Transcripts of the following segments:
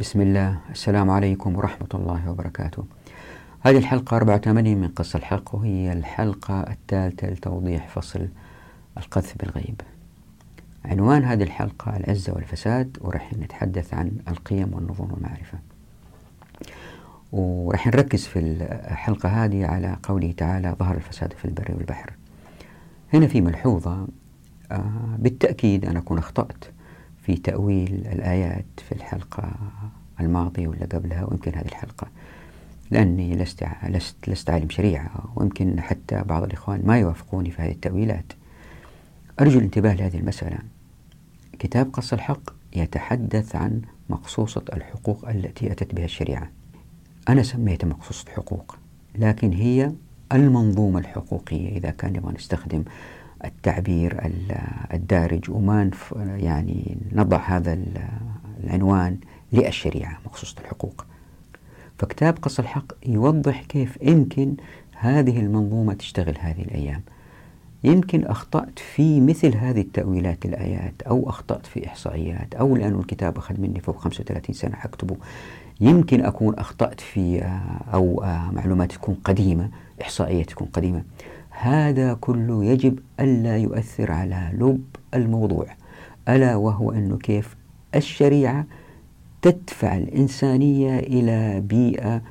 بسم الله. السلام عليكم ورحمة الله وبركاته. هذه الحلقة 84 من قص الحق وهي الحلقة الثالثة لتوضيح فصل القذف بالغيب. عنوان هذه الحلقة العزة والفساد ورح نتحدث عن القيم والنظم والمعرفة. ورح نركز في الحلقة هذه على قوله تعالى ظهر الفساد في البر والبحر هنا في ملحوظة آه، بالتأكيد أنا أكون أخطأت. في تأويل الآيات في الحلقة الماضية ولا قبلها ويمكن هذه الحلقة لأني لست لست لست عالم شريعة ويمكن حتى بعض الإخوان ما يوافقوني في هذه التأويلات. أرجو الانتباه لهذه المسألة. كتاب قص الحق يتحدث عن مقصوصة الحقوق التي أتت بها الشريعة. أنا سميتها مقصوصة حقوق لكن هي المنظومة الحقوقية إذا كان نبغى نستخدم التعبير الدارج. وما يعني نضع هذا العنوان للشريعة مخصوص الحقوق. فكتاب قص الحق يوضح كيف يمكن هذه المنظومة تشتغل هذه الأيام. يمكن أخطأت في مثل هذه التأويلات الآيات أو أخطأت في إحصائيات أو لأن الكتاب أخذ مني فوق 35 سنة حكتبه يمكن أكون أخطأت في أو معلومات تكون قديمة إحصائية تكون قديمة. هذا كله يجب ألا يؤثر على لب الموضوع. ألا وهو أنه كيف الشريعة تدفع الإنسانية إلى بيئة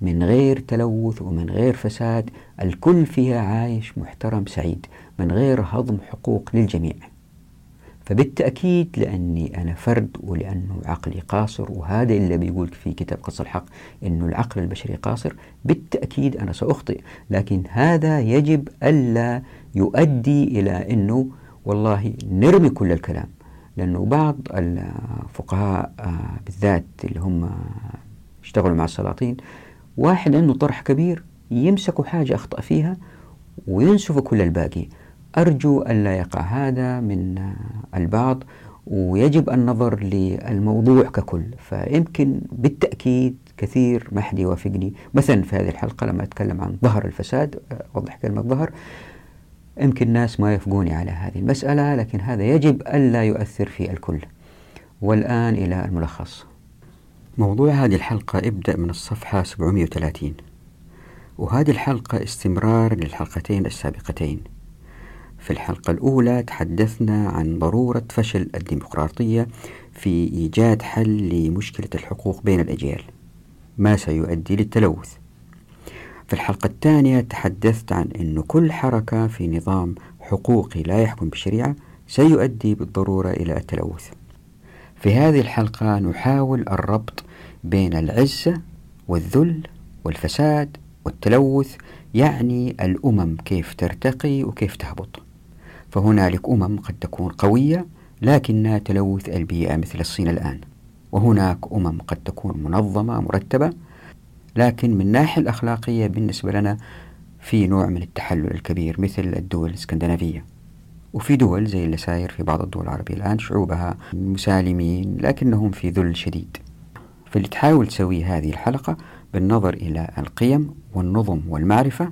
من غير تلوث ومن غير فساد الكل فيها عايش محترم سعيد من غير هضم حقوق للجميع. فبالتأكيد لأني أنا فرد ولأنه عقلي قاصر وهذا اللي بيقول في كتاب قص الحق أنه العقل البشري قاصر. بالتأكيد أنا سأخطئ لكن هذا يجب ألا يؤدي إلى أنه والله نرمي كل الكلام. لأنه بعض الفقهاء آه، بالذات اللي هم اشتغلوا مع السلاطين واحد عنده طرح كبير يمسكوا حاجة أخطأ فيها وينسفوا كل الباقي. أرجو ألا يقع هذا من البعض ويجب النظر للموضوع ككل. فيمكن بالتأكيد كثير ما حد يوافقني مثلا في هذه الحلقة لما أتكلم عن ظهر الفساد أوضح كلمة ظهر. يمكن الناس ما يفقوني على هذه المسألة لكن هذا يجب ألا يؤثر في الكل. والآن إلى الملخص. موضوع هذه الحلقة ابدأ من الصفحة 730 وهذه الحلقة استمرار للحلقتين السابقتين. في الحلقة الأولى تحدثنا عن ضرورة فشل الديمقراطية في إيجاد حل لمشكلة الحقوق بين الأجيال. ما سيؤدي للتلوث. في الحلقة الثانية تحدثت عن أن كل حركة في نظام حقوقي لا يحكم بالشريعة سيؤدي بالضرورة إلى التلوث. في هذه الحلقة نحاول الربط بين العزة والذل والفساد والتلوث يعني الأمم كيف ترتقي وكيف تهبط. فهنالك أمم قد تكون قوية لكنها تلوث البيئة مثل الصين الآن. وهناك أمم قد تكون منظمة مرتبة لكن من الناحية الأخلاقية بالنسبة لنا في نوع من التحلل الكبير مثل الدول الإسكندنافية. وفي دول زي اللي ساير في بعض الدول العربية الآن شعوبها مسالمين لكنهم في ذل شديد. فاللي تحاول تسويه هذه الحلقة بالنظر إلى القيم والنظم والمعرفة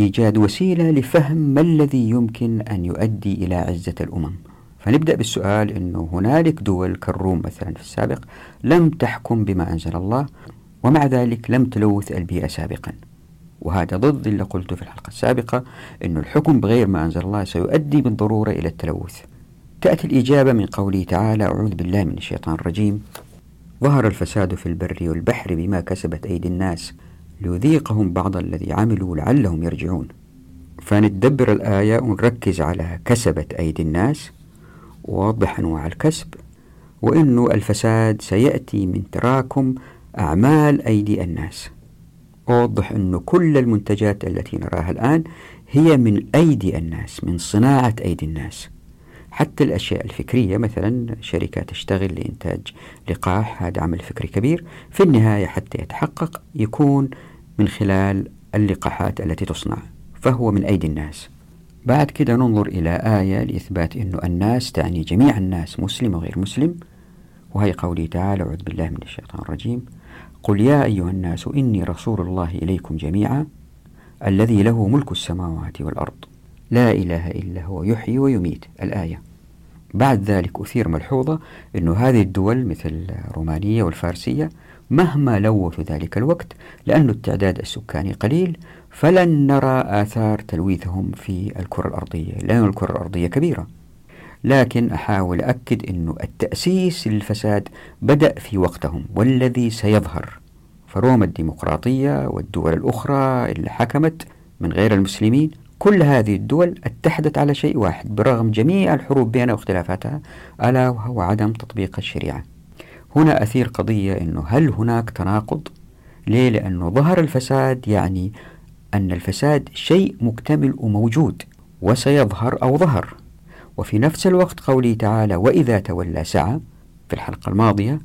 إيجاد وسيلة لفهم ما الذي يمكن أن يؤدي إلى عزة الأمم. فنبدأ بالسؤال أنه هنالك دول كالروم مثلا في السابق لم تحكم بما أنزل الله ومع ذلك لم تلوث البيئة سابقا. وهذا ضد اللي قلته في الحلقة السابقة أن الحكم بغير ما أنزل الله سيؤدي بالضرورة إلى التلوث. تأتي الإجابة من قوله تعالى أعوذ بالله من الشيطان الرجيم. ظهر الفساد في البر والبحر بما كسبت أيدي الناس. ليذيقهم بعض الذي عملوا لعلهم يرجعون. فنتدبر الآية ونركز على كسبت أيدي الناس. ووضح أنواع الكسب. وأنه الفساد سيأتي من تراكم أعمال أيدي الناس. أوضح أنه كل المنتجات التي نراها الآن هي من أيدي الناس من صناعة أيدي الناس. حتى الأشياء الفكرية مثلا شركة تشتغل لإنتاج لقاح هذا عمل فكري كبير. في النهاية حتى يتحقق يكون من خلال اللقاحات التي تصنع فهو من أيدي الناس. بعد كده ننظر إلى آية لإثبات أنه الناس تعني جميع الناس مسلم وغير مسلم. وهي قوله تعالى أعوذ بالله من الشيطان الرجيم. قل يا أيها الناس إني رسول الله إليكم جميعا الذي له ملك السماوات والأرض. لا إله إلا هو يحيي ويميت. الآية. بعد ذلك أثير ملحوظة أن هذه الدول مثل رومانيا والفارسية مهما لووا في ذلك الوقت لأن التعداد السكاني قليل فلن نرى آثار تلويثهم في الكرة الأرضية لأن الكرة الأرضية كبيرة. لكن أحاول أكد أن التأسيس للفساد بدأ في وقتهم والذي سيظهر. فروما الديمقراطية والدول الأخرى اللي حكمت من غير المسلمين كل هذه الدول اتحدت على شيء واحد برغم جميع الحروب بينها واختلافاتها ألا وهو عدم تطبيق الشريعة. هنا أثير قضية أنه هل هناك تناقض؟ ليه؟ لأنه ظهر الفساد يعني أن الفساد شيء مكتمل وموجود وسيظهر أو ظهر وفي نفس الوقت قوله تعالى وإذا تولى سعى في الحلقة الماضية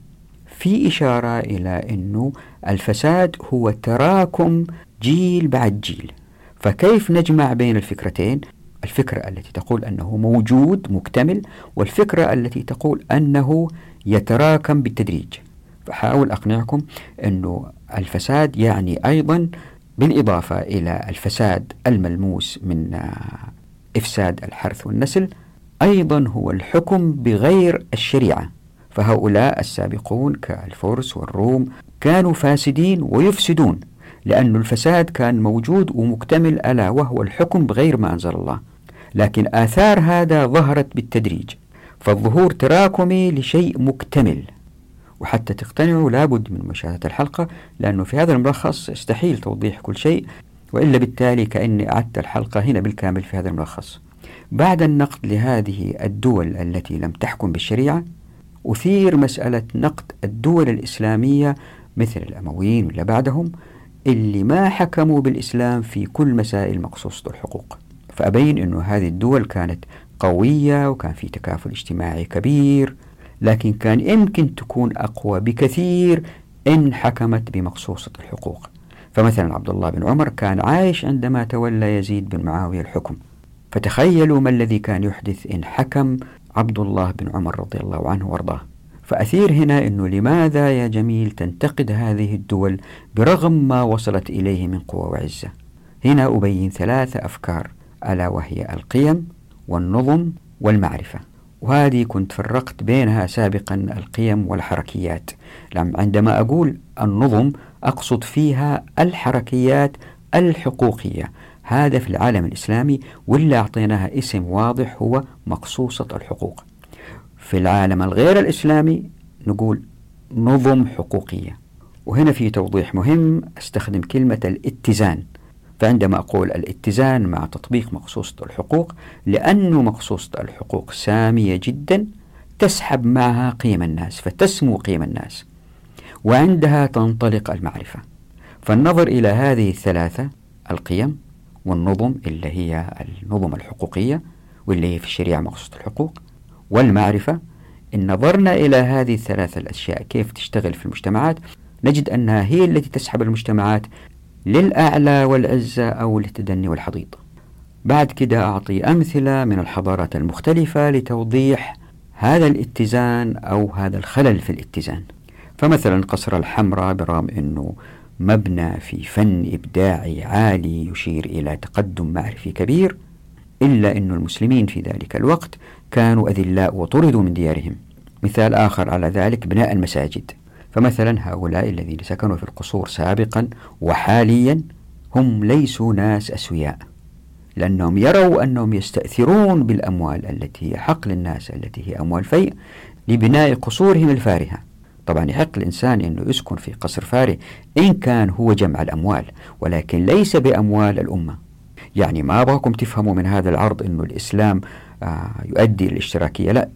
في إشارة إلى أنه الفساد هو تراكم جيل بعد جيل فكيف نجمع بين الفكرتين الفكرة التي تقول أنه موجود مكتمل والفكرة التي تقول أنه يتراكم بالتدريج. فحاول أقنعكم أنه الفساد يعني أيضا بالإضافة إلى الفساد الملموس من إفساد الحرث والنسل أيضا هو الحكم بغير الشريعة. فهؤلاء السابقون كالفرس والروم كانوا فاسدين ويفسدون لأن الفساد كان موجود ومكتمل ألا وهو الحكم بغير ما أنزل الله. لكن آثار هذا ظهرت بالتدريج فالظهور تراكمي لشيء مكتمل. وحتى تقتنعوا لابد من مشاهدة الحلقة لأنه في هذا الملخص يستحيل توضيح كل شيء وإلا بالتالي كأني أعدت الحلقة هنا بالكامل في هذا الملخص. بعد النقد لهذه الدول التي لم تحكم بالشريعة أثير مسألة نقد الدول الإسلامية مثل الأمويين ولا بعدهم اللي ما حكموا بالإسلام في كل مسائل مقصوصة الحقوق. فأبين أنه هذه الدول كانت قوية وكان في تكافل اجتماعي كبير لكن كان يمكن تكون أقوى بكثير إن حكمت بمقصوصة الحقوق. فمثلا عبد الله بن عمر كان عايش عندما تولى يزيد بن معاوية الحكم. فتخيلوا ما الذي كان يحدث إن حكم عبد الله بن عمر رضي الله عنه وأرضاه. فأثير هنا أنه لماذا يا جميل تنتقد هذه الدول برغم ما وصلت إليه من قوة وعزة؟ هنا أبين ثلاث أفكار. ألا وهي القيم والنظم والمعرفة. وهذه كنت فرقت بينها سابقا القيم والحركيات. عندما أقول النظم أقصد فيها الحركيات الحقوقية. هذا في العالم الإسلامي واللي أعطيناها اسم واضح هو مقصوصة الحقوق. في العالم الغير الإسلامي نقول نظم حقوقية. وهنا في توضيح مهم أستخدم كلمة الاتزان. فعندما أقول الاتزان مع تطبيق مقصوصة الحقوق لأن مقصوصة الحقوق سامية جدا تسحب معها قيم الناس فتسمو قيم الناس وعندها تنطلق المعرفة. فالنظر إلى هذه الثلاثة القيم والنظم اللي هي النظم الحقوقية واللي هي في الشريعة مقصوصة الحقوق والمعرفة إن نظرنا إلى هذه الثلاثة الأشياء كيف تشتغل في المجتمعات نجد أنها هي التي تسحب المجتمعات للأعلى والعزة أو للتدني والحضيض. بعد كده أعطي أمثلة من الحضارات المختلفة لتوضيح هذا الاتزان أو هذا الخلل في الاتزان. فمثلا قصر الحمراء برغم أنه مبنى في فن إبداعي عالي يشير إلى تقدم معرفي كبير إلا أن المسلمين في ذلك الوقت كانوا أذلاء وطردوا من ديارهم. مثال آخر على ذلك بناء المساجد. فمثلا هؤلاء الذين سكنوا في القصور سابقا وحاليا هم ليسوا ناس أسوياء لأنهم يروا أنهم يستأثرون بالأموال التي هي حق للناس التي هي أموال فيء لبناء قصورهم الفارهة. طبعا يحق الإنسان أنه يسكن في قصر فارغ إن كان هو جمع الأموال ولكن ليس بأموال الأمة. يعني ما أبغاكم تفهموا من هذا العرض أنه الإسلام آه، يؤدي للاشتراكية لا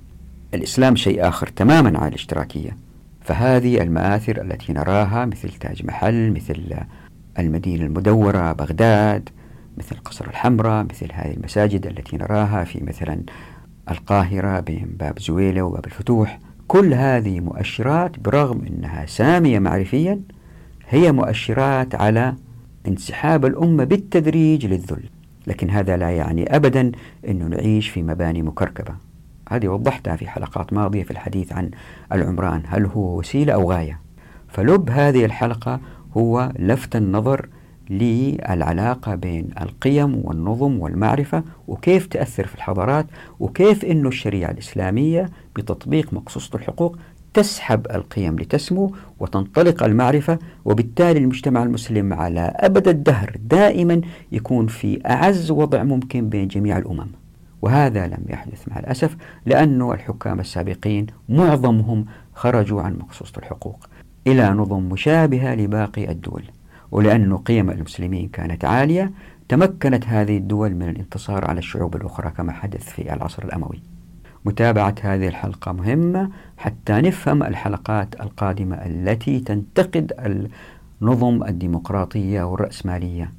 الإسلام شيء آخر تماما عن الاشتراكية. فهذه المآثر التي نراها مثل تاج محل مثل المدينة المدورة بغداد مثل قصر الحمراء مثل هذه المساجد التي نراها في مثلا القاهرة بين باب زويلة وباب الفتوح. كل هذه مؤشرات برغم أنها سامية معرفيا هي مؤشرات على انسحاب الأمة بالتدريج للذل. لكن هذا لا يعني أبدا أنه نعيش في مباني مكركبة. هذه وضحتها في حلقات ماضية في الحديث عن العمران هل هو وسيلة أو غاية؟ فلب هذه الحلقة هو لفت النظر للعلاقة بين القيم والنظم والمعرفة وكيف تأثر في الحضارات وكيف أن الشريعة الإسلامية بتطبيق مقصوصة الحقوق تسحب القيم لتسمو وتنطلق المعرفة وبالتالي المجتمع المسلم على أبد الدهر دائما يكون في أعز وضع ممكن بين جميع الأمم. وهذا لم يحدث مع الأسف لأن الحكام السابقين معظمهم خرجوا عن مقصوصة الحقوق إلى نظم مشابهة لباقي الدول. ولأن قيم المسلمين كانت عالية تمكنت هذه الدول من الانتصار على الشعوب الأخرى كما حدث في العصر الأموي. متابعة هذه الحلقة مهمة حتى نفهم الحلقات القادمة التي تنتقد النظم الديمقراطية والرأسمالية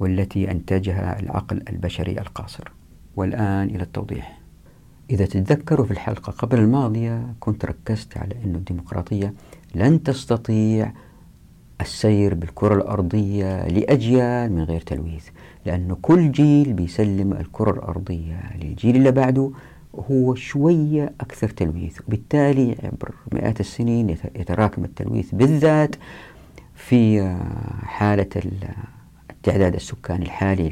والتي أنتجها العقل البشري القاصر. والآن إلى التوضيح. إذا تتذكروا في الحلقة قبل الماضية كنت ركزت على أن الديمقراطية لن تستطيع السير بالكرة الأرضية لأجيال من غير تلويث لأن كل جيل بيسلم الكرة الأرضية للجيل اللي بعده هو شوية أكثر تلويث وبالتالي عبر مئات السنين يتراكم التلويث بالذات في حالة التعداد السكاني الحالي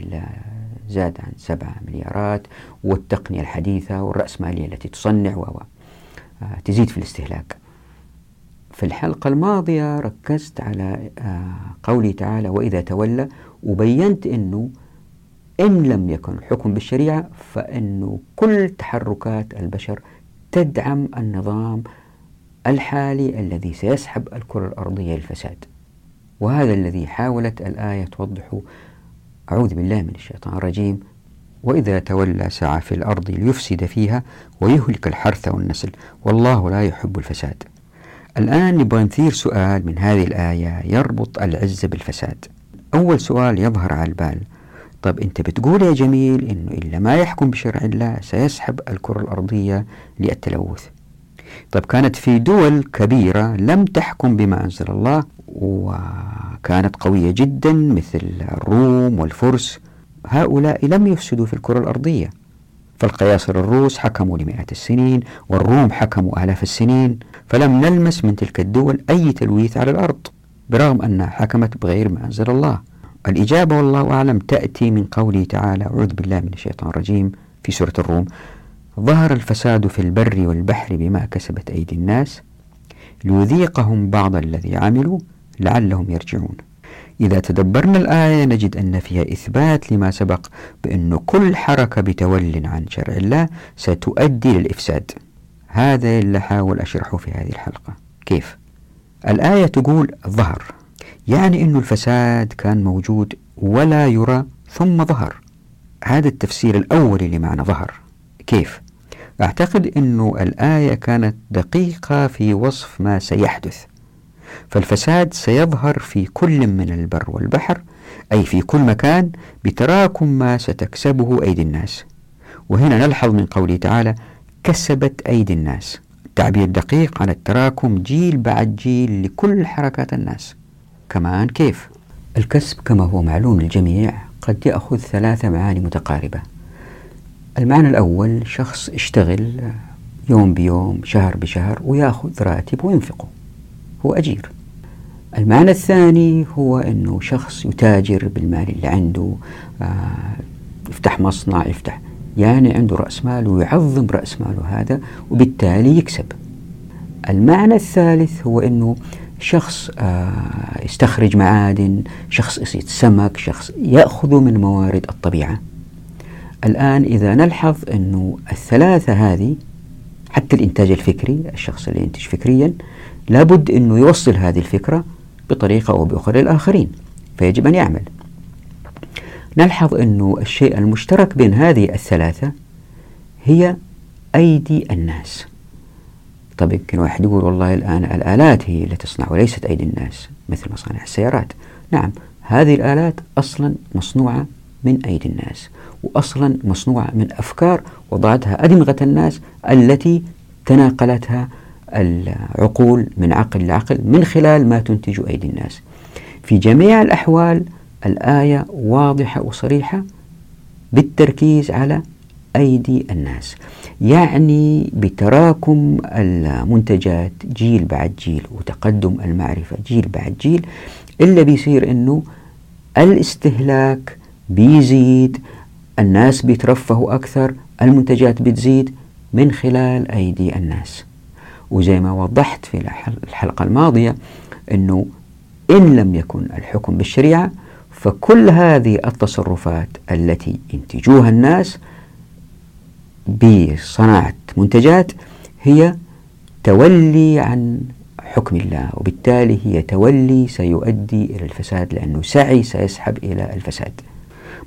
زاد عن سبعة مليارات والتقنية الحديثة والرأسمالية التي تصنع و تزيد في الاستهلاك. في الحلقة الماضية ركزت على قوله تعالى وإذا تولى وبينت أنه إن لم يكن الحكم بالشريعة فإنه كل تحركات البشر تدعم النظام الحالي الذي سيسحب الكرة الأرضية للفساد. وهذا الذي حاولت الآية توضح أعوذ بالله من الشيطان الرجيم. وإذا تولى سعى في الأرض ليفسد فيها ويهلك الحرث والنسل. والله لا يحب الفساد. الآن نبغى نثير سؤال من هذه الآية. يربط العزة بالفساد. أول سؤال يظهر على البال. طب أنت بتقول يا جميل إنه إلا ما يحكم بشرع الله سيسحب الكرة الأرضية للتلوث. طب كانت في دول كبيرة لم تحكم بما أنزل الله وكانت قوية جدا مثل الروم والفرس. هؤلاء لم يفسدوا في الكرة الأرضية. فالقياصر الروس حكموا لمئات السنين والروم حكموا آلاف السنين. فلم نلمس من تلك الدول أي تلويث على الأرض برغم أنها حكمت بغير ما أنزل الله. الإجابة والله أعلم تأتي من قوله تعالى أعوذ بالله من الشيطان الرجيم في سورة الروم. ظهر الفساد في البر والبحر بما كسبت أيدي الناس ليذيقهم بعض الذي عملوا لعلهم يرجعون. إذا تدبرنا الآية نجد أن فيها إثبات لما سبق بأن كل حركة بتول عن شرع الله ستؤدي للإفساد هذا اللي حاول أشرحه في هذه الحلقة. كيف؟ الآية تقول ظهر يعني أن الفساد كان موجود ولا يرى ثم ظهر. هذا التفسير الأولي لمعنى ظهر. كيف؟ أعتقد أن الآية كانت دقيقة في وصف ما سيحدث. فالفساد سيظهر في كل من البر والبحر أي في كل مكان بتراكم ما ستكسبه أيدي الناس. وهنا نلحظ من قوله تعالى كسبت أيدي الناس. تعبير دقيق عن التراكم جيل بعد جيل لكل حركات الناس. كمان كيف؟ الكسب كما هو معلوم للجميع قد يأخذ ثلاثة معاني متقاربة. المعنى الأول شخص اشتغل يوم بيوم شهر بشهر ويأخذ راتب وينفقه. هو أجير. المعنى الثاني هو أنه شخص يتاجر بالمال اللي عنده آه يفتح مصنع يفتح يعني عنده رأس مال ويعظم رأس ماله هذا وبالتالي يكسب. المعنى الثالث هو أنه شخص آه يستخرج معادن شخص يصيد سمك شخص يأخذ من موارد الطبيعة. الآن إذا نلحظ أنه الثلاثة هذه حتى الإنتاج الفكري الشخص اللي ينتج فكريا لابد أنه يوصل هذه الفكرة بطريقة أو بأخرى للآخرين فيجب أن يعمل. نلحظ أنه الشيء المشترك بين هذه الثلاثة هي أيدي الناس. طب يمكن واحد يقول والله الآن الآلات هي اللي تصنع وليست أيدي الناس مثل مصانع السيارات. نعم هذه الآلات أصلا مصنوعة من أيدي الناس. وأصلا مصنوعة من أفكار وضعتها أدمغة الناس التي تناقلتها العقول من عقل لعقل من خلال ما تنتج أيدي الناس. في جميع الأحوال الآية واضحة وصريحة بالتركيز على أيدي الناس يعني بتراكم المنتجات جيل بعد جيل وتقدم المعرفة جيل بعد جيل. إلا بيصير أنه الاستهلاك بيزيد الناس بيترفهوا أكثر المنتجات بتزيد من خلال أيدي الناس. وزي ما وضحت في الحلقة الماضية أنه إن لم يكن الحكم بالشريعة فكل هذه التصرفات التي ينتجوها الناس بصناعة منتجات هي تولي عن حكم الله وبالتالي هي تولي سيؤدي إلى الفساد لأنه سعي سيسحب إلى الفساد.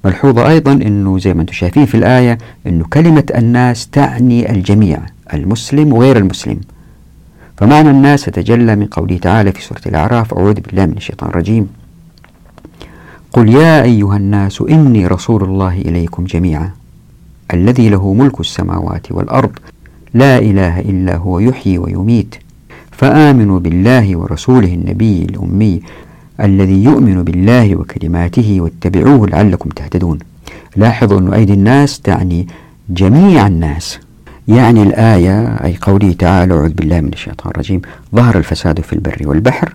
ملحوظة أيضا أنه زي ما أنتم شايفين في الآية أنه كلمة الناس تعني الجميع المسلم وغير المسلم. فمعنى الناس تتجلى من قوله تعالى في سورة الأعراف أعوذ بالله من الشيطان الرجيم. قل يا أيها الناس إني رسول الله إليكم جميعا الذي له ملك السماوات والأرض لا إله إلا هو يحيي ويميت فآمنوا بالله ورسوله النبي الأمي الذي يؤمن بالله وكلماته واتبعوه لعلكم تهتدون. لاحظوا أن أيدي الناس تعني جميع الناس. يعني الآية أي قوله تعالى أعوذ بالله من الشيطان الرجيم ظهر الفساد في البر والبحر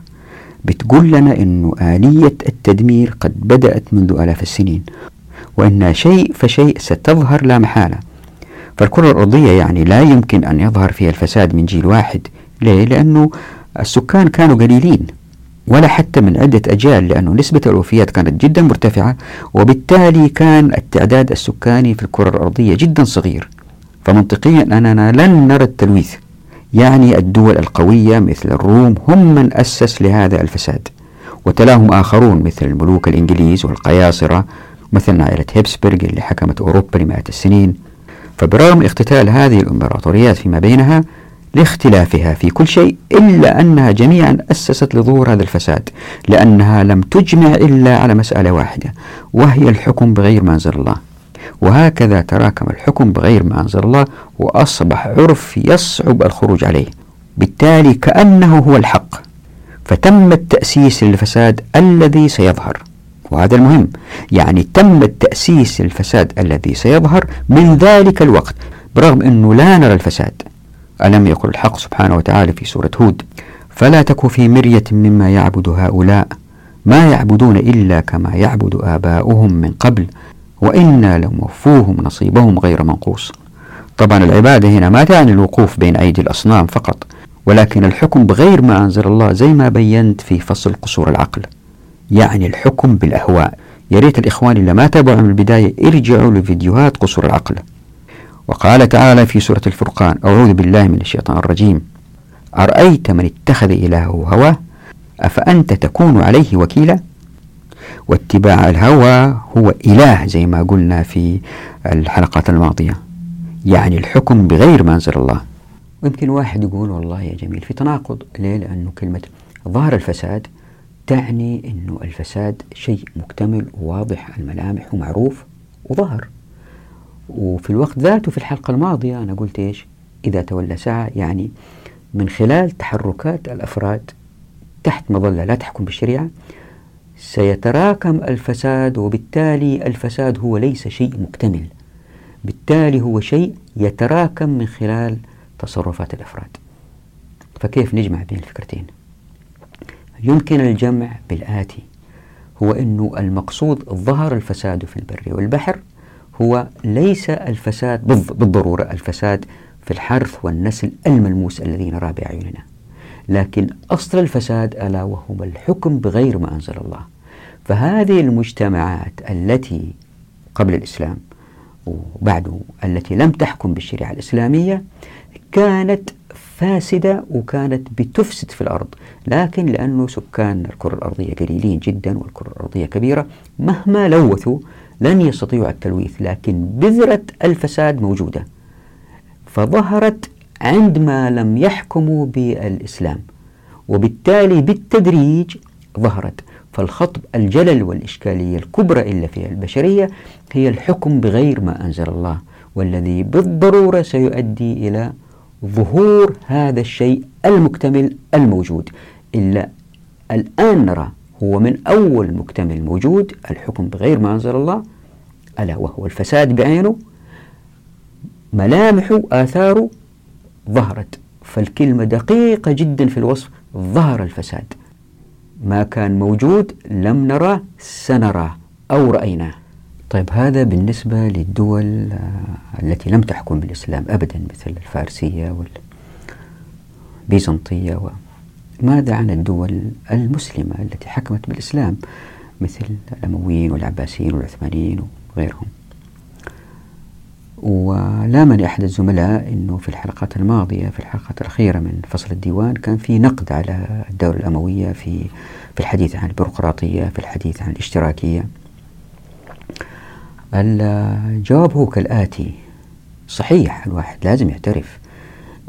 بتقول لنا أن آلية التدمير قد بدأت منذ آلاف السنين. وأن شيء فشيء ستظهر لا محالة. فالكرة الأرضية يعني لا يمكن أن يظهر فيها الفساد من جيل واحد. ليه؟ لأنه السكان كانوا قليلين. ولا حتى من عدة أجيال لأنه نسبة الوفيات كانت جدا مرتفعة وبالتالي كان التعداد السكاني في الكرة الأرضية جدا صغير. فمنطقيا أننا لن نرى التلويث. يعني الدول القوية مثل الروم هم من أسس لهذا الفساد. وتلاهم آخرون مثل الملوك الإنجليز والقياصرة مثل عائلة هيبسبرغ اللي حكمت أوروبا لمئات السنين. فبرغم اقتتال هذه الإمبراطوريات فيما بينها لاختلافها في كل شيء إلا أنها جميعا أسست لظهور هذا الفساد لأنها لم تجمع إلا على مسألة واحدة وهي الحكم بغير ما أنزل الله. وهكذا تراكم الحكم بغير ما أنزل الله وأصبح عرف يصعب الخروج عليه. بالتالي كأنه هو الحق. فتم التأسيس للفساد الذي سيظهر. وهذا المهم يعني تم التأسيس للفساد الذي سيظهر من ذلك الوقت برغم أنه لا نرى الفساد. ألم يقل الحق سبحانه وتعالى في سورة هود؟ فلا تك في مرية مما يعبد هؤلاء ما يعبدون إلا كما يعبد آباؤهم من قبل وإنا لموفوهم نصيبهم غير منقوص. طبعا العبادة هنا ما تعني الوقوف بين أيدي الأصنام فقط ولكن الحكم بغير ما أنزل الله زي ما بينت في فصل قصور العقل. يعني الحكم بالأهواء. يا ريت الإخوان اللي ما تابعوا من البداية ارجعوا لفيديوهات قصور العقل. وقال تعالى في سورة الفرقان أعوذ بالله من الشيطان الرجيم. أرأيت من اتخذ إلهه هواه؟ أفأنت تكون عليه وكيلا؟ واتباع الهوى هو إله زي ما قلنا في الحلقات الماضية. يعني الحكم بغير ما أنزل الله. ويمكن واحد يقول والله يا جميل في تناقض. ليه؟ لأنه كلمة ظهر الفساد تعني أنه الفساد شيء مكتمل وواضح الملامح ومعروف وظهر. وفي الوقت ذاته في الحلقة الماضية أنا قلت إيش؟ إذا تولى ساعة يعني من خلال تحركات الأفراد تحت مظلة لا تحكم بالشريعة سيتراكم الفساد وبالتالي الفساد هو ليس شيء مكتمل. بالتالي هو شيء يتراكم من خلال تصرفات الأفراد. فكيف نجمع بين الفكرتين؟ يمكن الجمع بالآتي. هو أنه المقصود ظهر الفساد في البر والبحر هو ليس الفساد بالضرورة الفساد في الحرث والنسل الملموس الذي نراه بأعيننا لكن أصل الفساد ألا وهو الحكم بغير ما أنزل الله. فهذه المجتمعات التي قبل الإسلام وبعده التي لم تحكم بالشريعة الإسلامية كانت فاسدة وكانت بتفسد في الأرض. لكن لأنه سكان الكرة الأرضية قليلين جدا والكرة الأرضية كبيرة مهما لوثوا لن يستطيعوا التلويث لكن بذرة الفساد موجودة. فظهرت عندما لم يحكموا بالإسلام وبالتالي بالتدريج ظهرت. فالخطب الجلل والإشكالية الكبرى إلا في البشرية هي الحكم بغير ما أنزل الله والذي بالضرورة سيؤدي إلى ظهور هذا الشيء المكتمل الموجود. إلا الآن نرى هو من أول مكتمل موجود الحكم بغير ما أنزل الله ألا وهو الفساد بعينه ملامحه آثاره ظهرت فالكلمة دقيقة جدا في الوصف ظهر الفساد. ما كان موجود لم نراه سنراه أو رأيناه. طيب هذا بالنسبة للدول آه، التي لم تحكم بالإسلام أبدا مثل الفارسية والبيزنطية ماذا عن الدول المسلمة التي حكمت بالإسلام مثل الأمويين والعباسيين والعثمانيين وغيرهم؟ ولامني أحد الزملاء أنه في الحلقات الماضية في الحلقات الأخيرة من فصل الديوان كان في نقد على الدولة الأموية في في الحديث عن البيروقراطية في الحديث عن الاشتراكية. الجواب هو كالآتي. صحيح الواحد لازم يعترف.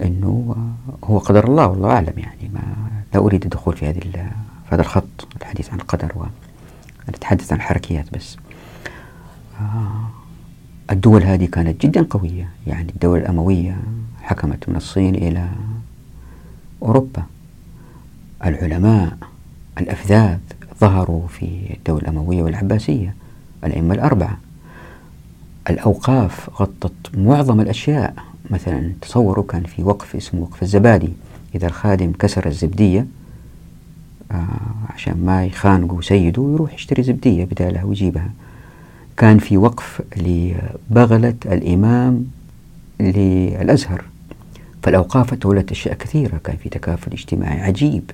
أنه هو قدر الله والله أعلم يعني ما لا أريد الدخول في هذه في هذا الخط الحديث عن القدر ونتحدث عن الحركيات بس. آه الدول هذه كانت جدا قوية يعني الدولة الأموية حكمت من الصين إلى أوروبا. العلماء الأفذاذ ظهروا في الدولة الأموية والعباسية الأئمة الأربعة. الأوقاف غطت معظم الأشياء مثلا تصوروا كان في وقف اسمه وقف الزبادي. إذا الخادم كسر الزبدية آه عشان ما يخانقوا سيده يروح يشتري زبدية بدالها ويجيبها. كان في وقف لبغلة الإمام للأزهر. فالأوقاف تولت أشياء كثيرة. كان في تكافل اجتماعي عجيب.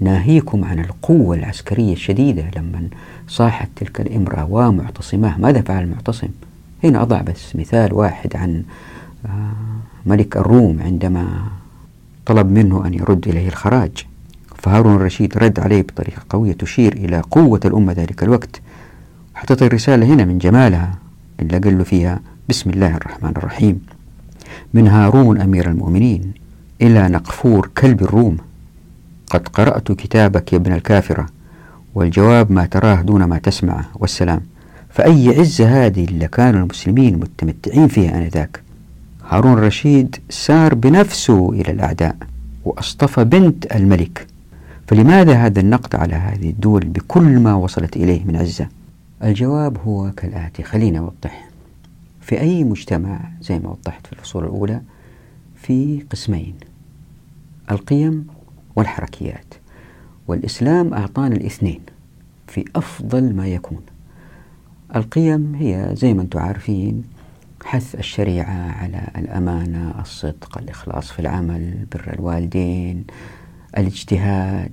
ناهيكم عن القوة العسكرية الشديدة لما صاحت تلك الإمرأة ومعتصماه. ماذا فعل المعتصم؟ هنا أضع بس مثال واحد عن ملك الروم عندما طلب منه أن يرد إليه الخراج فهارون الرشيد رد عليه بطريقة قوية تشير إلى قوة الأمة ذلك الوقت حطيت الرسالة هنا من جمالها اللي قال له فيها بسم الله الرحمن الرحيم. من هارون أمير المؤمنين إلى نقفور كلب الروم. قد قرأت كتابك يا ابن الكافرة والجواب ما تراه دون ما تسمعه والسلام. فأي عزة هذه اللي كانوا المسلمين متمتعين فيها آنذاك؟ هارون الرشيد سار بنفسه إلى الأعداء وأصطفى بنت الملك. فلماذا هذا النقد على هذه الدول بكل ما وصلت إليه من عزة؟ الجواب هو كالآتي. خلينا أوضح في أي مجتمع زي ما وضحت في الفصول الأولى في قسمين القيم والحركيات. والإسلام أعطانا الاثنين في أفضل ما يكون. القيم هي زي ما أنتم عارفين حث الشريعة على الأمانة الصدق الإخلاص في العمل بر الوالدين الاجتهاد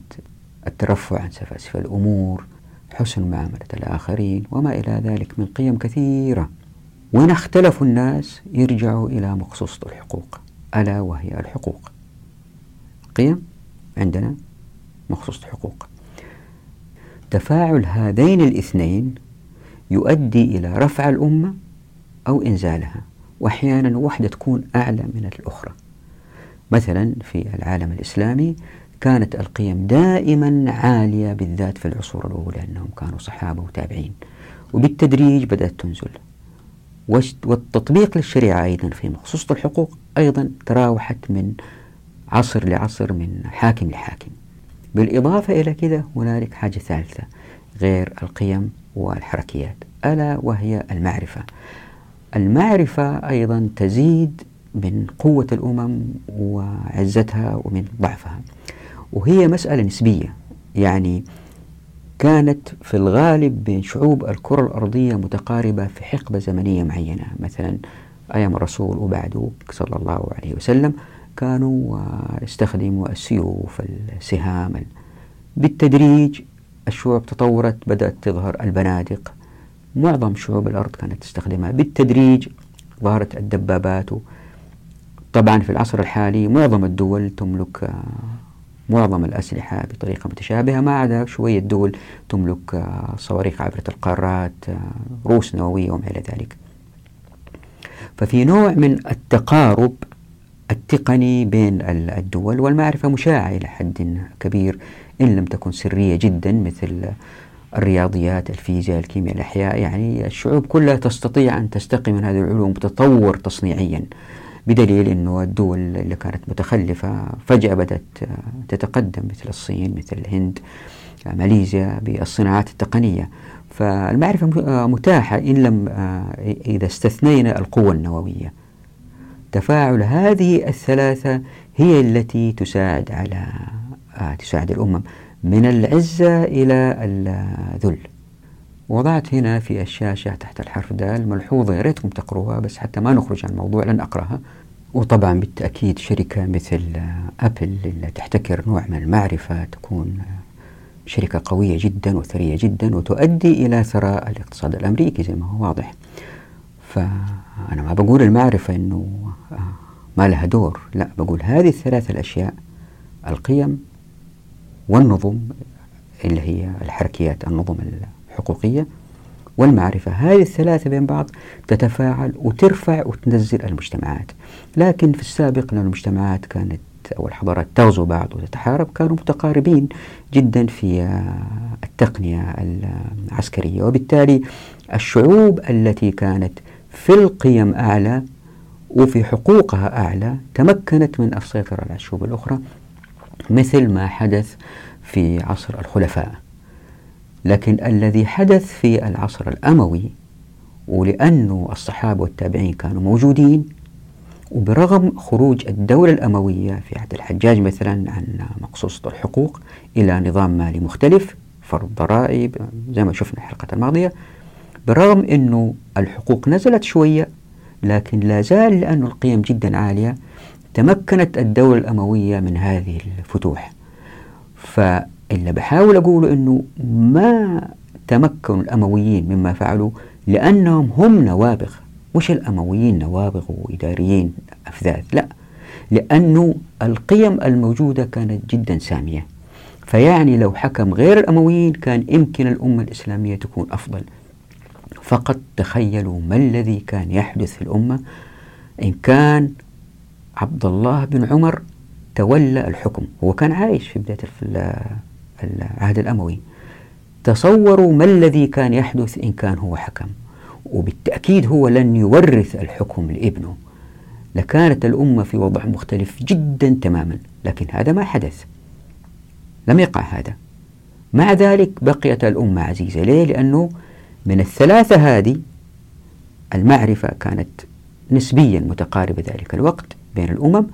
الترفع عن سفاسف الأمور حسن معاملة الآخرين وما إلى ذلك من قيم كثيرة. وإن اختلفوا الناس يرجعوا إلى مقصوصة الحقوق ألا وهي الحقوق. قيم عندنا مخصوص الحقوق. تفاعل هذين الاثنين يؤدي إلى رفع الأمة أو إنزالها وأحيانا واحدة تكون أعلى من الأخرى. مثلا في العالم الإسلامي كانت القيم دائما عالية بالذات في العصور الأولى أنهم كانوا صحابة وتابعين وبالتدريج بدأت تنزل. والتطبيق للشريعة أيضا في مخصوص الحقوق أيضا تراوحت من عصر لعصر من حاكم لحاكم. بالإضافة إلى كذا هنالك حاجة ثالثة غير القيم والحركيات ألا وهي المعرفة. المعرفة أيضا تزيد من قوة الأمم وعزتها ومن ضعفها. وهي مسألة نسبية يعني كانت في الغالب بين شعوب الكرة الأرضية متقاربة في حقبة زمنية معينة. مثلا أيام الرسول وبعده صلى الله عليه وسلم كانوا يستخدموا السيوف السهام. بالتدريج الشعوب تطورت بدأت تظهر البنادق. معظم شعوب الأرض كانت تستخدمها بالتدريج ظهرت الدبابات طبعا في العصر الحالي معظم الدول تملك معظم الأسلحة بطريقة متشابهة. ما عدا شوية دول تملك صواريخ عبرة القارات روس نووية وما إلى ذلك. ففي نوع من التقارب التقني بين الدول والمعرفة مشاعة إلى حد كبير إن لم تكن سرية جدا مثل الرياضيات الفيزياء الكيمياء الأحياء يعني الشعوب كلها تستطيع أن تستقي من هذه العلوم تتطور تصنيعيا بدليل أنه الدول اللي كانت متخلفة فجأة بدأت تتقدم مثل الصين مثل الهند ماليزيا بالصناعات التقنية. فالمعرفة متاحة إن لم إذا استثنينا القوة النووية. تفاعل هذه الثلاثة هي التي تساعد على تساعد الأمم. من العزة إلى الذل. وضعت هنا في الشاشة تحت الحرف دال ملحوظة يا ريتكم تقروها بس حتى ما نخرج عن الموضوع لن أقرأها. وطبعا بالتأكيد شركة مثل أبل اللي تحتكر نوع من المعرفة تكون شركة قوية جدا وثرية جدا وتؤدي إلى ثراء الاقتصاد الأمريكي زي ما هو واضح. فأنا ما بقول المعرفة أنه ما لها دور لا بقول هذه الثلاث الأشياء القيم والنظم اللي هي الحركيات النظم الحقوقية والمعرفة. هذه الثلاثة بين بعض تتفاعل وترفع وتنزل المجتمعات. لكن في السابق أن المجتمعات كانت أو الحضارات تغزو بعض وتتحارب كانوا متقاربين جدا في التقنية العسكرية. وبالتالي الشعوب التي كانت في القيم أعلى وفي حقوقها أعلى تمكنت من السيطرة على الشعوب الأخرى. مثل ما حدث في عصر الخلفاء. لكن الذي حدث في العصر الأموي ولأنه الصحابة والتابعين كانوا موجودين وبرغم خروج الدولة الأموية في عهد الحجاج مثلا عن مقصوصة الحقوق إلى نظام مالي مختلف فرض ضرائب زي ما شفنا الحلقة الماضية برغم أنه الحقوق نزلت شوية لكن لا زال لأن القيم جدا عالية تمكنت الدولة الأموية من هذه الفتوح. فاللي بحاول أقوله أنه ما تمكن الأمويين مما فعلوا لأنهم هم نوابغ. مش الأمويين نوابغ وإداريين أفذاذ لا. لأنه القيم الموجودة كانت جدا سامية. فيعني لو حكم غير الأمويين كان يمكن الأمة الإسلامية تكون أفضل. فقط تخيلوا ما الذي كان يحدث في الأمة. إن كان عبد الله بن عمر تولى الحكم. هو كان عايش في بداية العهد الأموي. تصوروا ما الذي كان يحدث إن كان هو حكم. وبالتأكيد هو لن يورث الحكم لابنه. لكانت الأمة في وضع مختلف جدا تماما. لكن هذا ما حدث. لم يقع هذا. مع ذلك بقيت الأمة عزيزة. ليه؟ لأنه من الثلاثة هذه المعرفة كانت نسبيا متقاربة ذلك الوقت. بين الأمم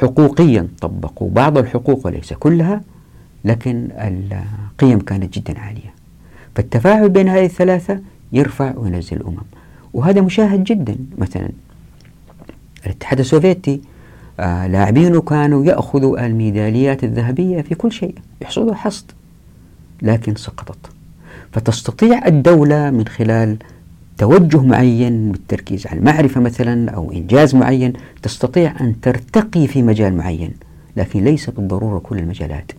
حقوقيا طبقوا بعض الحقوق وليس كلها لكن القيم كانت جدا عالية. فالتفاعل بين هذه الثلاثة يرفع وينزل الأمم. وهذا مشاهد جدا مثلا الاتحاد السوفيتي آه لاعبينه كانوا يأخذوا الميداليات الذهبية في كل شيء يحصلوا حصد لكن سقطت. فتستطيع الدولة من خلال توجه معين بالتركيز على المعرفة مثلا أو إنجاز معين تستطيع أن ترتقي في مجال معين لكن ليس بالضرورة كل المجالات.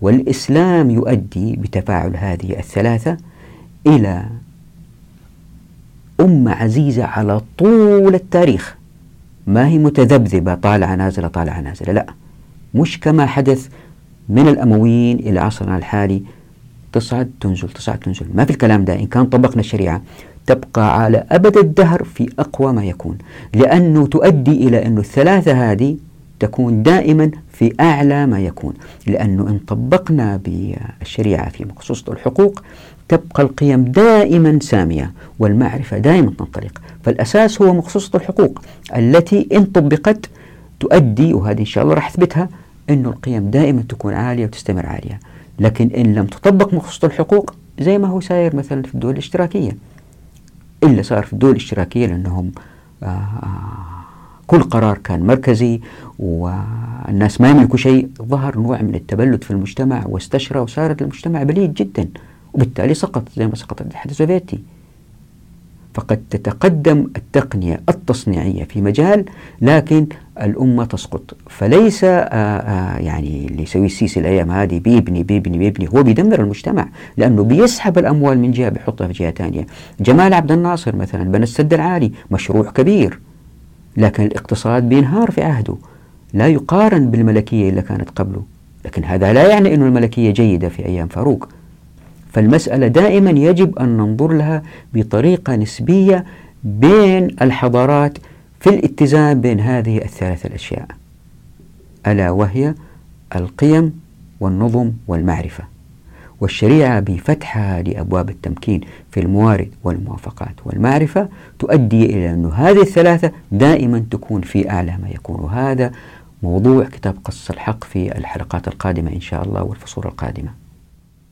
والإسلام يؤدي بتفاعل هذه الثلاثة إلى أمة عزيزة على طول التاريخ. ما هي متذبذبة طالعة نازلة طالعة نازلة لا مش كما حدث من الأمويين إلى عصرنا الحالي. تصعد تنزل تصعد تنزل. ما في الكلام ده إن كان طبقنا الشريعة. تبقى على أبد الدهر في أقوى ما يكون لأنه تؤدي إلى أن الثلاثة هذه تكون دائما في أعلى ما يكون لأنه إن طبقنا بالشريعة في مخصوصة الحقوق تبقى القيم دائما سامية والمعرفة دائما تنطلق فالأساس هو مخصوصة الحقوق التي إن طبقت تؤدي وهذه إن شاء الله راح أثبتها أنه القيم دائما تكون عالية وتستمر عالية لكن إن لم تطبق مخصوصة الحقوق زي ما هو ساير مثلا في الدول الاشتراكية. إلا صار في الدول الاشتراكية لأنهم آه كل قرار كان مركزي والناس ما يملكوا شيء ظهر نوع من التبلد في المجتمع واستشرى وصارت المجتمع بليد جدا وبالتالي سقط زي ما سقط الاتحاد السوفيتي. فقد تتقدم التقنية التصنيعية في مجال لكن الأمة تسقط. فليس آآ آآ يعني اللي يسوي السيسي الأيام هذه بيبني بيبني بيبني. هو بيدمر المجتمع لأنه بيسحب الأموال من جهة بيحطها في جهة ثانية. جمال عبد الناصر مثلا بنى السد العالي مشروع كبير لكن الاقتصاد بينهار في عهده. لا يقارن بالملكية اللي كانت قبله. لكن هذا لا يعني أن الملكية جيدة في أيام فاروق. فالمسألة دائما يجب أن ننظر لها بطريقة نسبية بين الحضارات في الاتزان بين هذه الثلاث الأشياء ألا وهي القيم والنظم والمعرفة والشريعة بفتحها لأبواب التمكين في الموارد والموافقات والمعرفة تؤدي إلى أن هذه الثلاثة دائما تكون في أعلى ما يكون. وهذا موضوع كتاب قص الحق في الحلقات القادمة إن شاء الله والفصول القادمة.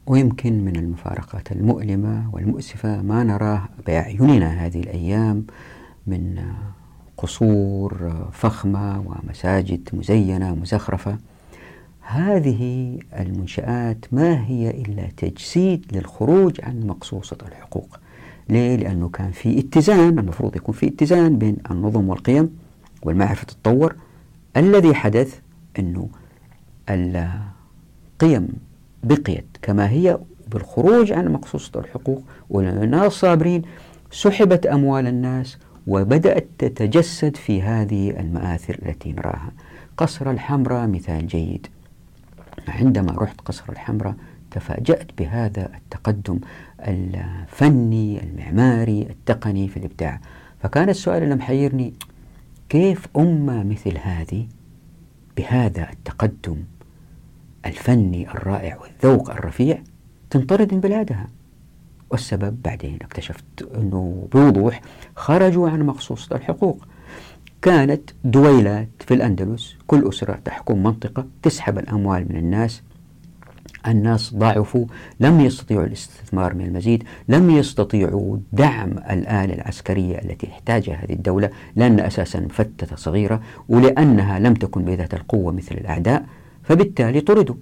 ويمكن من المفارقات المؤلمة والمؤسفة ما نراه بأعيننا هذه الأيام من قصور فخمة ومساجد مزينة مزخرفة. هذه المنشآت ما هي إلا تجسيد للخروج عن مقصوصة الحقوق. ليه؟ لأنه كان في اتزان المفروض يكون في اتزان بين النظم والقيم والمعرفة تتطور. الذي حدث أنه القيم بقيت كما هي بالخروج عن مقصوصة الحقوق والناس صابرين سحبت أموال الناس وبدأت تتجسد في هذه المآثر التي نراها. قصر الحمراء مثال جيد. عندما رحت قصر الحمراء تفاجأت بهذا التقدم الفني المعماري التقني في الإبداع. فكان السؤال اللي محيرني كيف أمة مثل هذه بهذا التقدم الفني الرائع والذوق الرفيع تنطرد من بلادها؟ والسبب بعدين اكتشفت أنه بوضوح خرجوا عن مخصوصة الحقوق. كانت دويلات في الأندلس. كل أسرة تحكم منطقة تسحب الأموال من الناس. الناس ضعفوا لم يستطيعوا الاستثمار من المزيد لم يستطيعوا دعم الآلة العسكرية التي تحتاجها هذه الدولة لأن أساسا مفتتة صغيرة ولأنها لم تكن بذات القوة مثل الأعداء فبالتالي طردوا.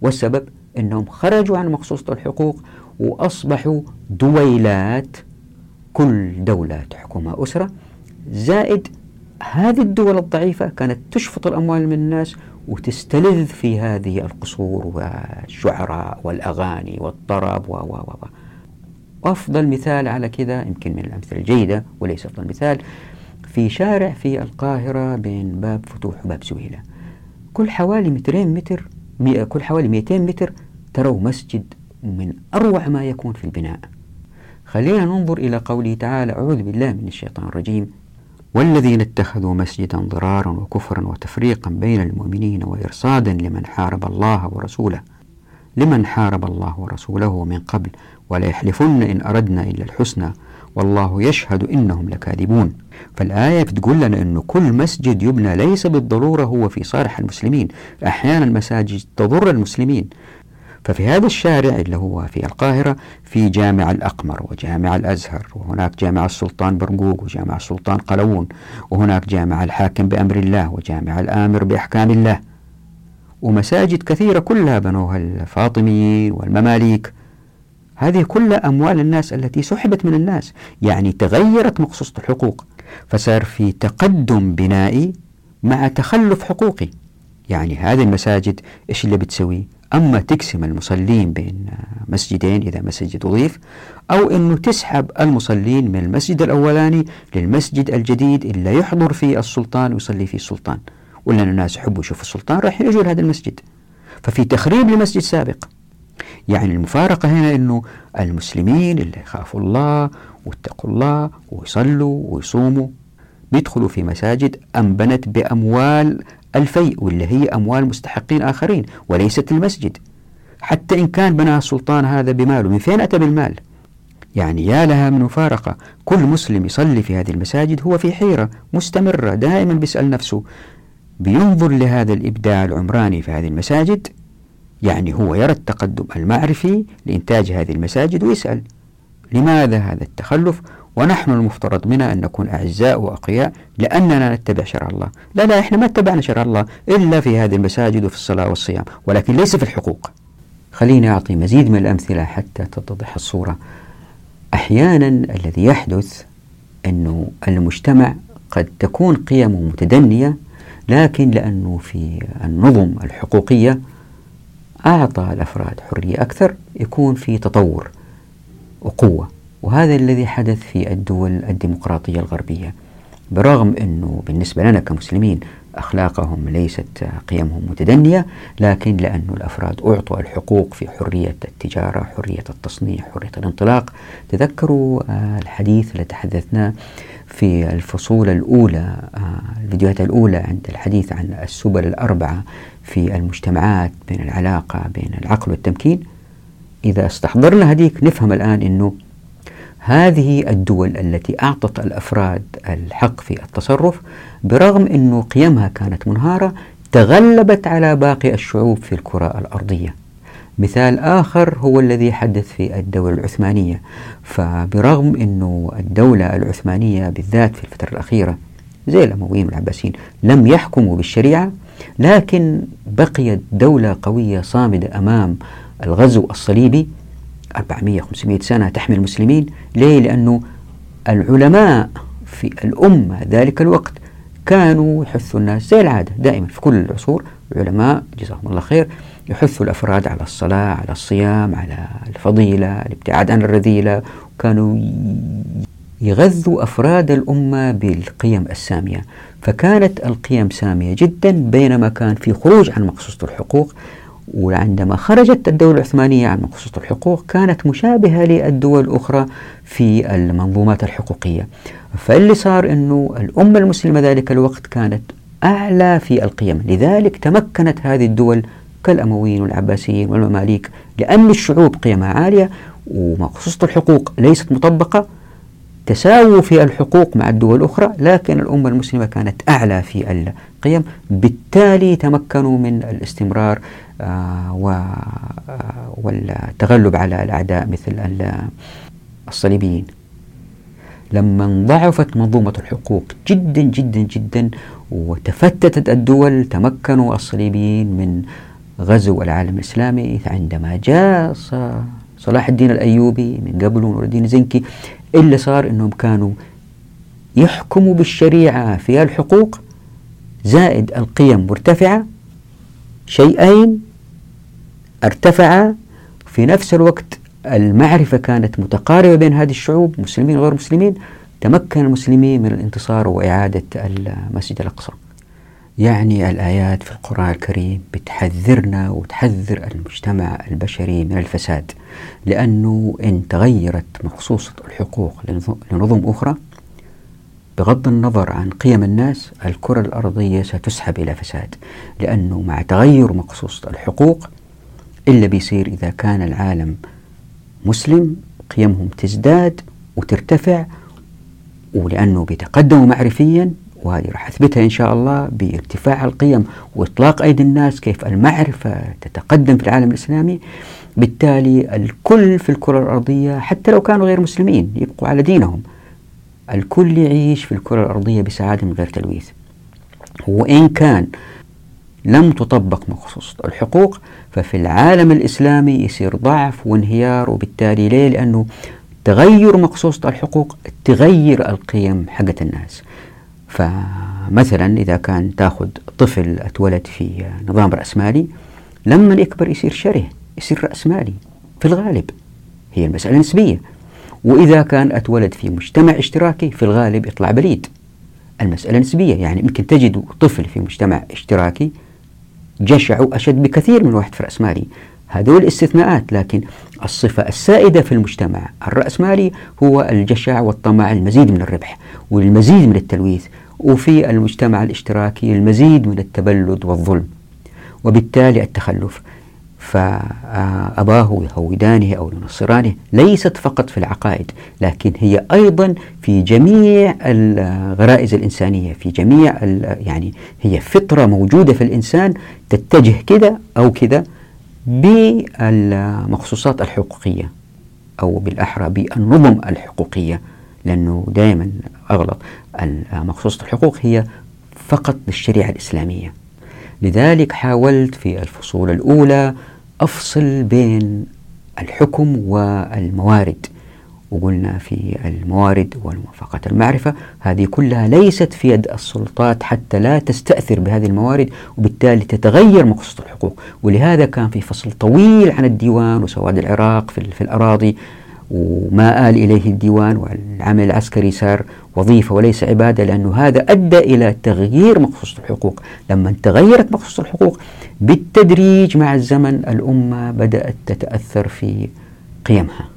والسبب أنهم خرجوا عن مخصوصة الحقوق وأصبحوا دويلات كل دولة تحكمها أسرة. زائد هذه الدول الضعيفة كانت تشفط الأموال من الناس وتستلذ في هذه القصور والشعراء والأغاني والطرب و و و وأفضل مثال على كذا يمكن من الأمثلة الجيدة وليس أفضل مثال في شارع في القاهرة بين باب فتوح وباب زويلة كل حوالي مترين متر كل حوالي 200 متر تروا مسجد من أروع ما يكون في البناء. خلينا ننظر إلى قوله تعالى أعوذ بالله من الشيطان الرجيم. والذين اتخذوا مسجدا ضرارا وكفرا وتفريقا بين المؤمنين وإرصادا لمن حارب الله ورسوله لمن حارب الله ورسوله من قبل ولا يحلفن إن أردنا إلا الحسنى والله يشهد إنهم لكاذبون. فالآية بتقول لنا أنه كل مسجد يبنى ليس بالضرورة هو في صالح المسلمين أحيانا مساجد تضر المسلمين ففي هذا الشارع اللي هو في القاهرة في جامع الأقمر وجامع الأزهر وهناك جامع السلطان برقوق وجامع السلطان قلوون وهناك جامع الحاكم بأمر الله وجامع الآمر بأحكام الله. ومساجد كثيرة كلها بنوها الفاطميين والمماليك. هذه كلها أموال الناس التي سحبت من الناس يعني تغيرت مقصوصة الحقوق. فصار في تقدم بنائي مع تخلف حقوقي. يعني هذه المساجد إيش اللي بتسوي؟ أما تقسم المصلين بين مسجدين إذا مسجد أضيف أو أنه تسحب المصلين من المسجد الأولاني للمسجد الجديد اللي يحضر فيه السلطان ويصلي فيه السلطان. ولا الناس يحبوا يشوفوا السلطان راح يجوا لهذا المسجد. ففي تخريب لمسجد سابق. يعني المفارقة هنا أنه المسلمين اللي يخافوا الله واتقوا الله ويصلوا ويصوموا بيدخلوا في مساجد أنبنت بأموال الفيء واللي هي أموال مستحقين آخرين وليست المسجد. حتى إن كان بناها السلطان هذا بماله من فين أتى بالمال؟ يعني يا لها من مفارقة. كل مسلم يصلي في هذه المساجد هو في حيرة مستمرة دائما بيسأل نفسه بينظر لهذا الإبداع العمراني في هذه المساجد؟ يعني هو يرى التقدم المعرفي لإنتاج هذه المساجد ويسأل لماذا هذا التخلف؟ ونحن المفترض منا أن نكون أعزاء وأقياء لأننا نتبع شرع الله. لا لا إحنا ما اتبعنا شرع الله إلا في هذه المساجد وفي الصلاة والصيام ولكن ليس في الحقوق. خليني أعطي مزيد من الأمثلة حتى تتضح الصورة. أحيانا الذي يحدث أنه المجتمع قد تكون قيمه متدنية لكن لأنه في النظم الحقوقية أعطى الأفراد حرية أكثر يكون في تطور وقوة. وهذا الذي حدث في الدول الديمقراطية الغربية. برغم أنه بالنسبة لنا كمسلمين أخلاقهم ليست قيمهم متدنية لكن لأن الأفراد أعطوا الحقوق في حرية التجارة حرية التصنيع حرية الانطلاق. تذكروا الحديث اللي تحدثنا في الفصول الأولى الفيديوهات الأولى عند الحديث عن السبل الأربعة في المجتمعات بين العلاقة بين العقل والتمكين. إذا استحضرنا هذيك نفهم الآن أنه هذه الدول التي أعطت الأفراد الحق في التصرف برغم أنه قيمها كانت منهارة تغلبت على باقي الشعوب في الكرة الأرضية. مثال آخر هو الذي حدث في الدولة العثمانية. فبرغم أنه الدولة العثمانية بالذات في الفترة الأخيرة زي الأمويين والعباسيين لم يحكموا بالشريعة لكن بقيت دولة قوية صامدة أمام الغزو الصليبي 400-500 سنة تحمي المسلمين. ليه؟ لأنه العلماء في الأمة ذلك الوقت كانوا يحثوا الناس زي العادة. دائما في كل العصور العلماء جزاهم الله خير يحثوا الأفراد على الصلاة على الصيام على الفضيلة الابتعاد عن الرذيلة. وكانوا يغذوا أفراد الأمة بالقيم السامية. فكانت القيم سامية جدا بينما كان في خروج عن مقصوصة الحقوق. وعندما خرجت الدولة العثمانية عن مقصوصة الحقوق كانت مشابهة للدول الأخرى في المنظومات الحقوقية. فاللي صار أنه الأمة المسلمة ذلك الوقت كانت أعلى في القيم. لذلك تمكنت هذه الدول كالأمويين والعباسيين والمماليك لأن الشعوب قيمها عالية ومقصوصة الحقوق ليست مطبقة. تساووا في الحقوق مع الدول الأخرى لكن الأمة المسلمة كانت أعلى في القيم. بالتالي تمكنوا من الاستمرار والتغلب على الأعداء مثل الصليبيين. لما ضعفت منظومة الحقوق جدا جدا جدا وتفتتت الدول تمكنوا الصليبيين من غزو العالم الإسلامي عندما جاء صلاح الدين الأيوبي من قبل نور الدين زنكي اللي صار أنهم كانوا يحكموا بالشريعة في الحقوق زائد القيم مرتفعة شيئين ارتفعا في نفس الوقت المعرفة كانت متقاربة بين هذه الشعوب مسلمين وغير مسلمين تمكن المسلمين من الانتصار وإعادة المسجد الأقصى. يعني الآيات في القرآن الكريم بتحذرنا وتحذر المجتمع البشري من الفساد لأنه إن تغيرت مخصوصة الحقوق لنظم أخرى بغض النظر عن قيم الناس الكرة الأرضية ستسحب إلى فساد لأنه مع تغير مقصوصة الحقوق إلا بيصير إذا كان العالم مسلم قيمهم تزداد وترتفع ولأنه بيتقدموا معرفيا وهذه راح أثبتها إن شاء الله بارتفاع القيم وإطلاق أيدي الناس كيف المعرفة تتقدم في العالم الإسلامي. بالتالي الكل في الكرة الأرضية حتى لو كانوا غير مسلمين يبقوا على دينهم الكل يعيش في الكرة الأرضية بسعادة من غير تلويث. وإن كان لم تطبق مخصوص الحقوق ففي العالم الإسلامي يصير ضعف وانهيار وبالتالي ليه؟ لأنه تغير مقصوصة الحقوق تغير القيم حقت الناس. فمثلا إذا كان تأخذ طفل أتولد في نظام رأسمالي لما يكبر يصير شره يصير رأسمالي في الغالب هي المسألة نسبية. وإذا كان أتولد في مجتمع اشتراكي في الغالب يطلع بليد. المسألة نسبية يعني يمكن تجد طفل في مجتمع اشتراكي جشع أشد بكثير من واحد في رأسمالي هذول استثناءات لكن الصفة السائدة في المجتمع الرأسمالي هو الجشع والطمع المزيد من الربح والمزيد من التلويث وفي المجتمع الاشتراكي المزيد من التبلد والظلم. وبالتالي التخلف فأباه يهودانه أو ينصرانه ليست فقط في العقائد لكن هي أيضا في جميع الغرائز الإنسانية في جميع يعني هي فطرة موجودة في الإنسان تتجه كذا أو كذا بالمخصوصات الحقوقية أو بالأحرى بالنظم الحقوقية لأنه دائما أغلط مخصوصة الحقوق هي فقط للشريعة الإسلامية. لذلك حاولت في الفصول الأولى أفصل بين الحكم والموارد. وقلنا في الموارد والموافقة المعرفة هذه كلها ليست في يد السلطات حتى لا تستأثر بهذه الموارد وبالتالي تتغير مقصود الحقوق. ولهذا كان في فصل طويل عن الديوان وسواد العراق في, في الأراضي وما آل إليه الديوان والعمل العسكري صار وظيفة وليس عبادة لأنه هذا أدى إلى تغيير مقصود الحقوق. لما تغيرت مقصود الحقوق بالتدريج مع الزمن الأمة بدأت تتأثر في قيمها.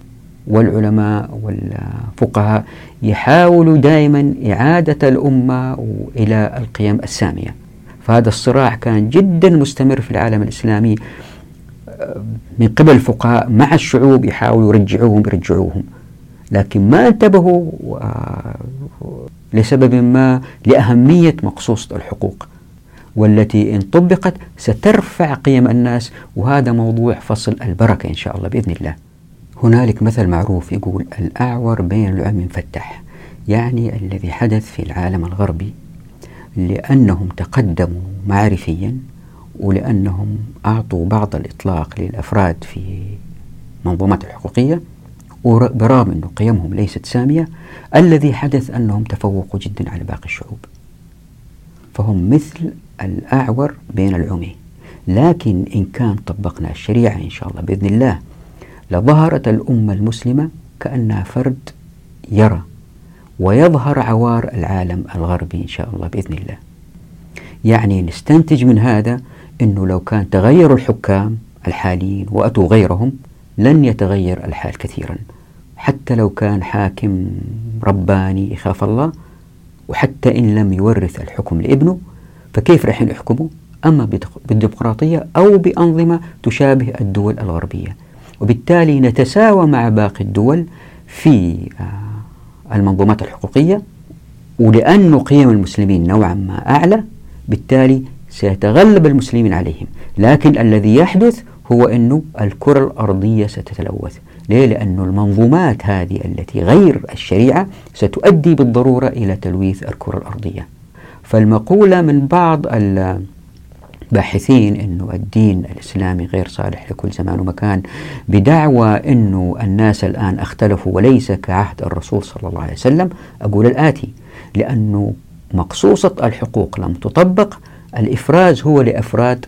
والعلماء والفقهاء يحاولوا دائما إعادة الأمة إلى القيم السامية. فهذا الصراع كان جدا مستمر في العالم الإسلامي. من قبل الفقهاء مع الشعوب يحاولوا يرجعوهم يرجعوهم. لكن ما انتبهوا لسبب ما لأهمية مقصوصة الحقوق والتي إن طبقت سترفع قيم الناس وهذا موضوع فصل البركة إن شاء الله بإذن الله. هنالك مثل معروف يقول الأعور بين العم فتح يعني الذي حدث في العالم الغربي لأنهم تقدموا معرفيا ولأنهم أعطوا بعض الإطلاق للأفراد في منظومات الحقوقية وبرغم أن قيمهم ليست سامية الذي حدث أنهم تفوقوا جدا على باقي الشعوب. فهم مثل الأعور بين العمي لكن إن كان طبقنا الشريعة إن شاء الله بإذن الله لظهرت الأمة المسلمة كأنها فرد يرى ويظهر عوار العالم الغربي إن شاء الله بإذن الله. يعني نستنتج من هذا أنه لو كان تغيروا الحكام الحاليين وأتوا غيرهم لن يتغير الحال كثيرا. حتى لو كان حاكم رباني يخاف الله وحتى إن لم يورث الحكم لابنه فكيف راح يحكموا أما بالديمقراطية أو بأنظمة تشابه الدول الغربية. وبالتالي نتساوى مع باقي الدول في آه، المنظومات الحقوقية. ولأن قيم المسلمين نوعا ما أعلى بالتالي سيتغلب المسلمين عليهم. لكن الذي يحدث هو أن الكرة الأرضية ستتلوث. ليه؟ لأن المنظومات هذه التي غير الشريعة ستؤدي بالضرورة إلى تلويث الكرة الأرضية. فالمقولة من بعض الباحثين أنه الدين الإسلامي غير صالح لكل زمان ومكان بدعوى أنه الناس الآن اختلفوا وليس كعهد الرسول صلى الله عليه وسلم أقول الآتي. لأنه مقصوصة الحقوق لم تطبق الإفراز هو لأفراد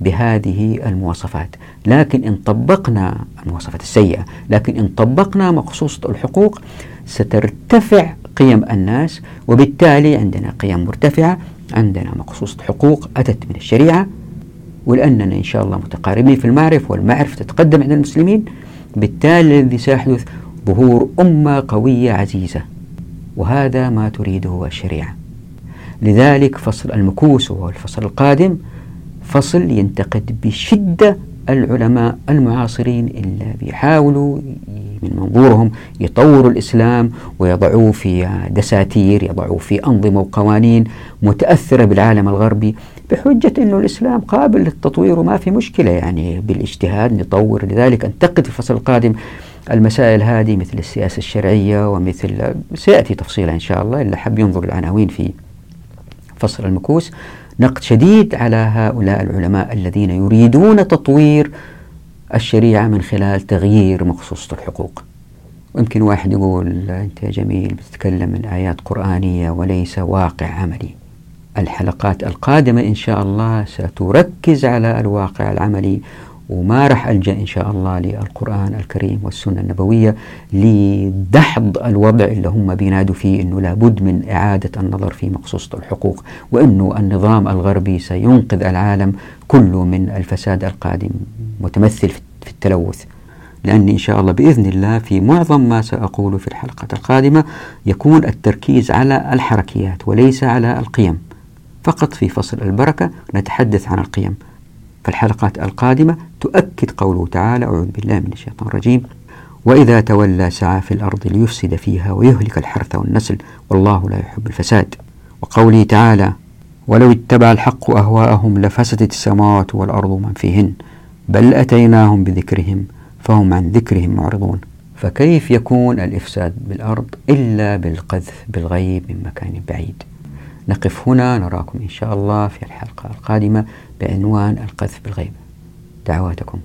بهذه المواصفات. لكن إن طبقنا المواصفات السيئة لكن إن طبقنا مقصوصة الحقوق سترتفع قيم الناس وبالتالي عندنا قيم مرتفعة عندنا مقصوصة حقوق أتت من الشريعة ولأننا إن شاء الله متقاربين في المعرفة والمعرفة تتقدم عند المسلمين بالتالي الذي سيحدث ظهور أمة قوية عزيزة. وهذا ما تريده الشريعة. لذلك فصل المكوس وهو الفصل القادم فصل ينتقد بشدة العلماء المعاصرين اللي بيحاولوا من منظورهم يطوروا الإسلام ويضعوه في دساتير يضعوه في أنظمة وقوانين متأثرة بالعالم الغربي بحجة أنه الإسلام قابل للتطوير وما في مشكلة يعني بالاجتهاد نطور. لذلك أنتقد في الفصل القادم المسائل هذه مثل السياسة الشرعية ومثل سيأتي تفصيلها إن شاء الله اللي حب ينظر العناوين في فصل المكوس. نقد شديد على هؤلاء العلماء الذين يريدون تطوير الشريعة من خلال تغيير مخصوصة الحقوق. ويمكن واحد يقول أنت يا جميل بتتكلم من آيات قرآنية وليس واقع عملي. الحلقات القادمة إن شاء الله ستركز على الواقع العملي وما راح ألجأ إن شاء الله للقرآن الكريم والسنة النبوية لدحض الوضع اللي هم بينادوا فيه أنه لابد من إعادة النظر في مقصوصة الحقوق وأنه النظام الغربي سينقذ العالم كله من الفساد القادم متمثل في التلوث. لأني إن شاء الله بإذن الله في معظم ما سأقوله في الحلقة القادمة يكون التركيز على الحركيات وليس على القيم. فقط في فصل البركة نتحدث عن القيم. فالحلقات القادمة تؤكد قوله تعالى أعوذ بالله من الشيطان الرجيم. وإذا تولى سعى في الأرض ليفسد فيها ويهلك الحرث والنسل والله لا يحب الفساد. وقوله تعالى ولو اتبع الحق أهواءهم لفسدت السماوات والأرض من فيهن بل أتيناهم بذكرهم فهم عن ذكرهم معرضون. فكيف يكون الإفساد بالأرض إلا بالقذف بالغيب من مكان بعيد؟ نقف هنا نراكم إن شاء الله في الحلقة القادمة. بعنوان القذف بالغيب. دعواتكم.